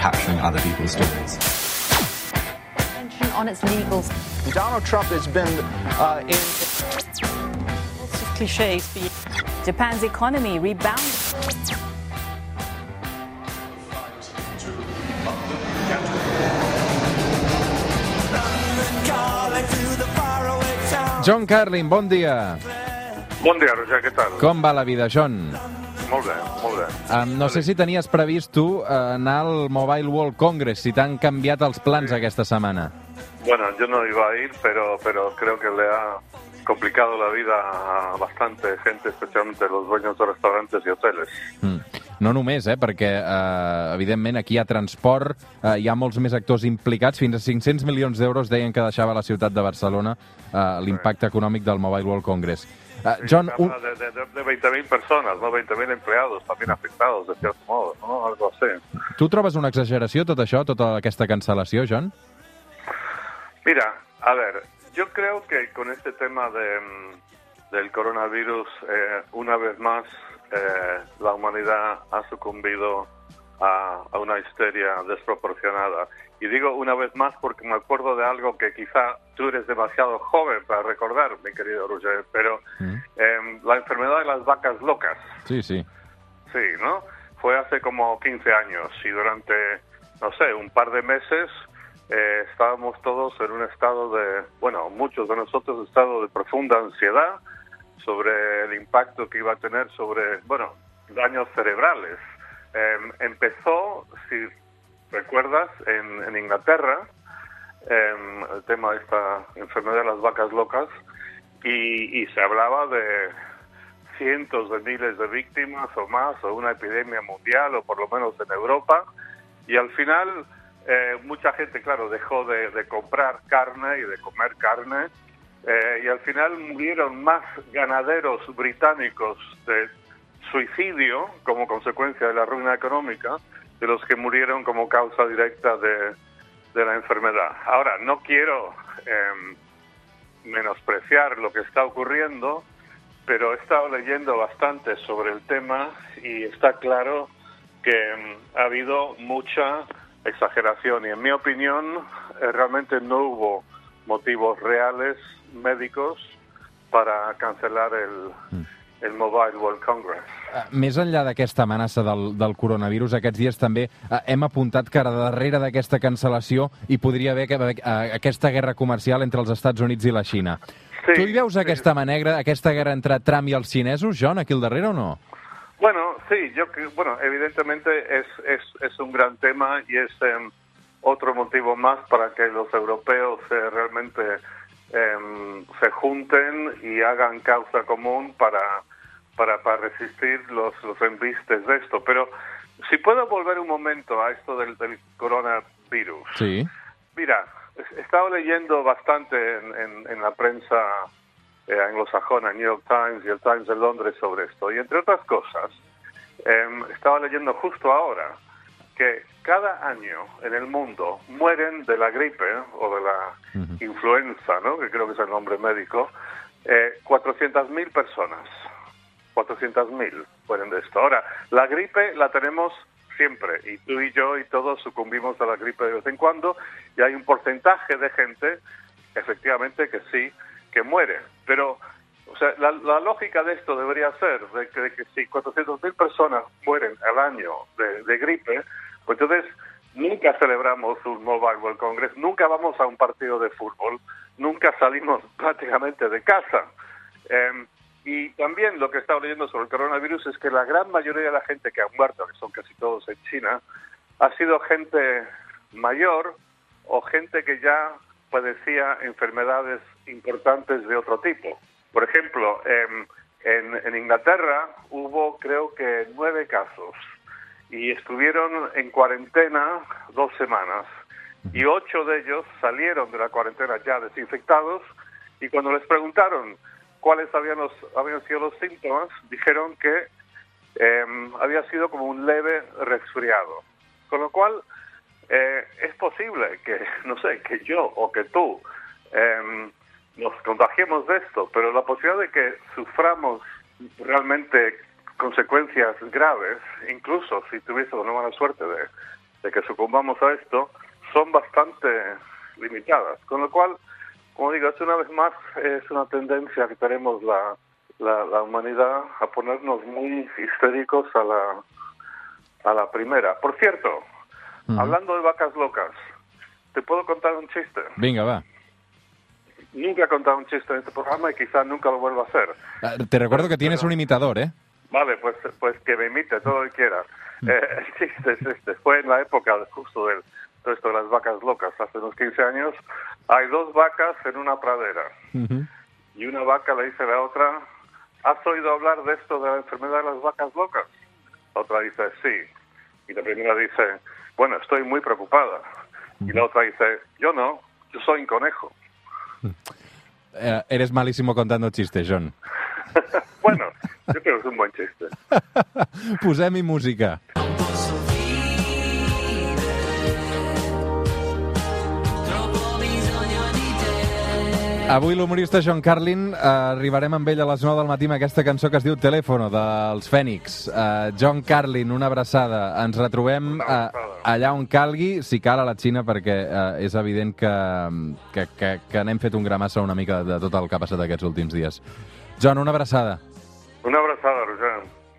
capturing other people's stories. On its legal Donald Trump has been uh, in. cliches. Japan's economy rebounded. John Carlin, bon dia. Bon dia, Roger, què tal? Com va la vida, John? Molt bé, molt bé. Um, no sé si tenies previst tu uh, anar al Mobile World Congress, si t'han canviat els plans aquesta setmana. Bueno, yo no iba a ir, pero, pero creo que le ha complicado la vida a bastante gente, especialmente los dueños de restaurantes y hoteles. Mm. No només, eh, perquè, eh, evidentment, aquí hi ha transport, eh, hi ha molts més actors implicats, fins a 500 milions d'euros deien que deixava la ciutat de Barcelona eh, l'impacte econòmic del Mobile World Congress. Eh, John, Se un... de, de, de 20.000 personas, ¿no? 20.000 empleados también afectados, de cierto modo, ¿no? Algo así. tu trobes una exageració, tot això, tota aquesta cancel·lació, John? Mira, a ver, yo creo que con este tema de, del coronavirus, eh, una vez más, eh, la humanidad ha sucumbido a, a una histeria desproporcionada. Y digo una vez más porque me acuerdo de algo que quizá tú eres demasiado joven para recordar, mi querido Roger, pero Mm. eh, la enfermedad de las vacas locas. Sí, sí. Sí, ¿no? Fue hace como 15 años y durante, no sé, un par de meses eh, estábamos todos en un estado de, bueno, muchos de nosotros en estado de profunda ansiedad sobre el impacto que iba a tener sobre, bueno, daños cerebrales. Em, empezó, si recuerdas, en, Inglaterra, em, el tema de esta enfermedad de las vacas locas, y, se hablaba de cientos de miles de víctimas o más, o una epidemia mundial, o por lo menos en Europa, y al final eh, mucha gente, claro, dejó de, de comprar carne y de comer carne, eh, y al final murieron más ganaderos británicos de suicidio como consecuencia de la ruina económica de los que murieron como causa directa de, de la enfermedad. Ahora, no quiero em, menospreciar lo que está ocurriendo, pero he estado leyendo bastante sobre el tema y está claro que mm, ha habido mucha exageración y en mi opinión eh, realmente no hubo motivos reales médicos para cancelar el, el Mobile World Congress. Eh, Més enllà d'aquesta amenaça del, del coronavirus, aquests dies també eh, hem apuntat que darrere d'aquesta cancel·lació hi podria haver que- eh, aquesta guerra comercial entre els Estats Units i la Xina. Sí, tu hi veus sí. aquesta mà negra, aquesta guerra entre Trump i els xinesos, John, aquí al darrere o no? Bueno, sí, yo que, bueno, evidentemente es, es, es un gran tema y es em, otro motivo más para que los europeos eh, realmente em, se junten y hagan causa común para, para, para resistir los, los embistes de esto. Pero si puedo volver un momento a esto del, del coronavirus. Sí. Mira, he estado leyendo bastante en, en- en la prensa eh, anglosajona, New York Times y el Times de Londres sobre esto. Y entre otras cosas, em, estaba leyendo justo ahora que cada año en el mundo mueren de la gripe o de la influenza, ¿no? que creo que es el nombre médico, eh, 400.000 personas. 400.000 mueren de esto. Ahora, la gripe la tenemos siempre, y tú y yo y todos sucumbimos a la gripe de vez en cuando, y hay un porcentaje de gente, efectivamente, que sí, que muere. Pero, o sea, la, la lógica de esto debería ser de que, de que si 400.000 personas mueren al año de, de gripe, pues entonces nunca celebramos un Mobile World Congress, nunca vamos a un partido de fútbol, nunca salimos prácticamente de casa. Em, y también lo que estado leyendo sobre el coronavirus es que la gran mayoría de la gente que ha muerto, que son casi todos en China, ha sido gente mayor o gente que ya padecía enfermedades importantes de otro tipo. Por ejemplo, em, en, en Inglaterra hubo creo que nueve casos y estuvieron en cuarentena dos semanas y ocho de ellos salieron de la cuarentena ya desinfectados y cuando les preguntaron cuáles habían, los, habían sido los síntomas, dijeron que em, había sido como un leve resfriado. Con lo cual, eh, es posible que, no sé, que yo o que tú em, nos contagiemos de esto, pero la posibilidad de que suframos realmente consecuencias graves, incluso si tuviésemos la mala suerte de, de que sucumbamos a esto son bastante limitadas. Con lo cual, como digo, es una vez más es una tendencia que tenemos la, la, la humanidad a ponernos muy histéricos a la, a la primera. Por cierto, hablando de vacas locas, ¿te puedo contar un chiste? Vinga, va. Nunca he contado un chiste en este programa y quizás nunca lo vuelva a hacer. Ah, Te recuerdo que tienes un imitador, ¿eh? Vale, pues, pues que me imite todo que quiera. Eh, el chiste es este. Fue en la época justo del todo esto de las vacas locas, hace unos 15 años. Hay dos vacas en una pradera. Y una vaca le dice a la otra, ¿has oído hablar de esto de la enfermedad de las vacas locas? La otra dice, sí. Y la primera dice, bueno, estoy muy preocupada. Y la otra dice, yo no, yo soy un conejo. Eh, eres malísimo contando chistes, John. bueno, yo creo que es un buen chiste. Posem-hi música. Avui l'humorista John Carlin eh, arribarem amb ell a les 9 del matí amb aquesta cançó que es diu Telèfono, dels Fènix. Eh, John Carlin, una abraçada. Ens retrobem eh, allà on calgui, si cal a la Xina, perquè eh, és evident que, que, que, que n'hem fet un gramassa una mica de tot el que ha passat aquests últims dies. John, una abraçada. Una abraçada, Roger.